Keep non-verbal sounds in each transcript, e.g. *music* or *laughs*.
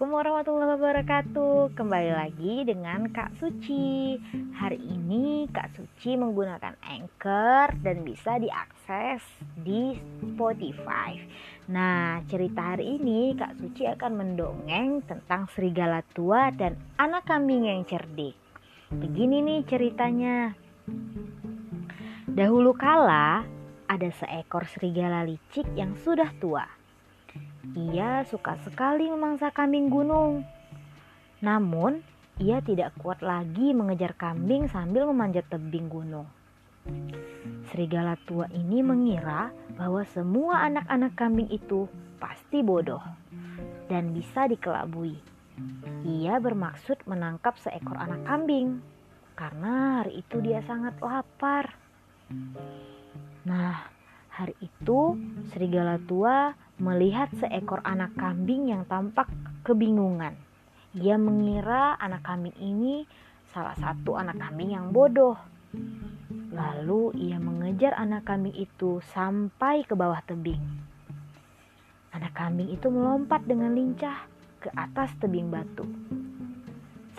Assalamualaikum warahmatullahi wabarakatuh. Kembali lagi dengan Kak Suci. Hari ini Kak Suci menggunakan Anchor Dan bisa diakses di Spotify. Nah cerita hari ini Kak Suci akan mendongeng tentang serigala tua dan anak kambing yang cerdik. Begini nih ceritanya. Dahulu kala ada seekor serigala licik yang sudah tua ia suka sekali memangsa kambing gunung. Namun, ia tidak kuat lagi mengejar kambing sambil memanjat tebing gunung. Serigala tua ini mengira bahwa semua anak-anak kambing itu pasti bodoh dan bisa dikelabui. Ia bermaksud menangkap seekor anak kambing karena hari itu dia sangat lapar. Nah, hari itu serigala tua melihat seekor anak kambing yang tampak kebingungan. Ia mengira anak kambing ini salah satu anak kambing yang bodoh. Lalu ia mengejar anak kambing itu sampai ke bawah tebing. Anak kambing itu melompat dengan lincah ke atas tebing batu.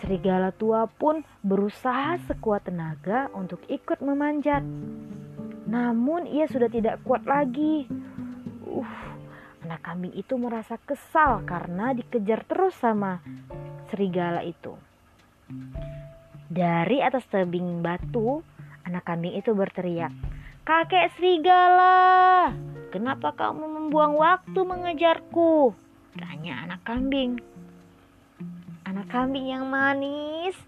Serigala tua pun berusaha sekuat tenaga untuk ikut memanjat. Namun ia sudah tidak kuat lagi. Uh, Anak kambing itu merasa kesal karena dikejar terus sama serigala itu. Dari atas tebing batu, anak kambing itu berteriak, "Kakek serigala, kenapa kamu membuang waktu mengejarku?" Tanya anak kambing. Anak kambing yang manis,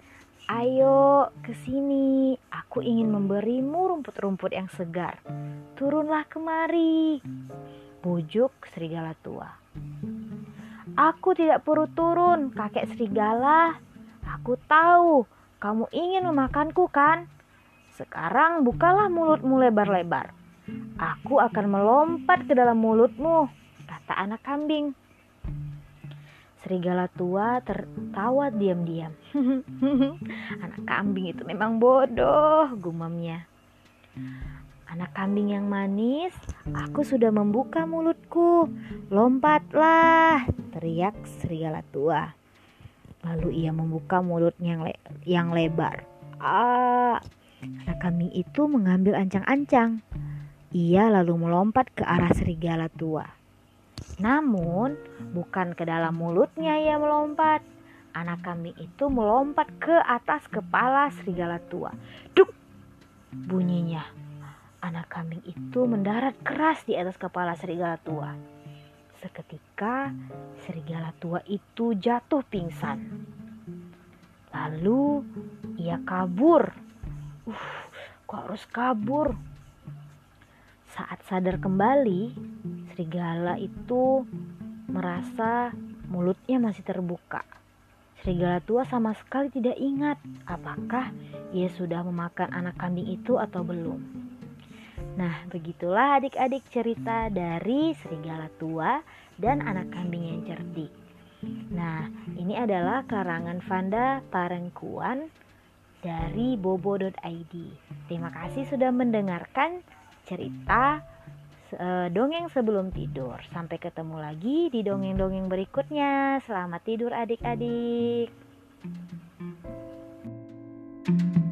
ayo ke sini. Aku ingin memberimu rumput-rumput yang segar. Turunlah kemari bujuk serigala tua. Aku tidak perlu turun, kakek serigala. Aku tahu kamu ingin memakanku kan? Sekarang bukalah mulutmu lebar-lebar. Aku akan melompat ke dalam mulutmu, kata anak kambing. Serigala tua tertawa diam-diam. *laughs* anak kambing itu memang bodoh, gumamnya. Anak kambing yang manis, aku sudah membuka mulutku. Lompatlah, teriak serigala tua. Lalu ia membuka mulutnya yang, le yang lebar. Ah, anak kambing itu mengambil ancang-ancang. Ia lalu melompat ke arah serigala tua. Namun, bukan ke dalam mulutnya ia melompat. Anak kambing itu melompat ke atas kepala serigala tua. Duk! Bunyinya kambing itu mendarat keras di atas kepala serigala tua. Seketika, serigala tua itu jatuh pingsan. Lalu ia kabur. Uh, kok harus kabur? Saat sadar kembali, serigala itu merasa mulutnya masih terbuka. Serigala tua sama sekali tidak ingat apakah ia sudah memakan anak kambing itu atau belum. Nah, begitulah adik-adik cerita dari serigala tua dan anak kambing yang cerdik. Nah, ini adalah karangan Vanda Parengkuan dari bobo.id. Terima kasih sudah mendengarkan cerita uh, dongeng sebelum tidur. Sampai ketemu lagi di dongeng-dongeng berikutnya. Selamat tidur adik-adik. thank you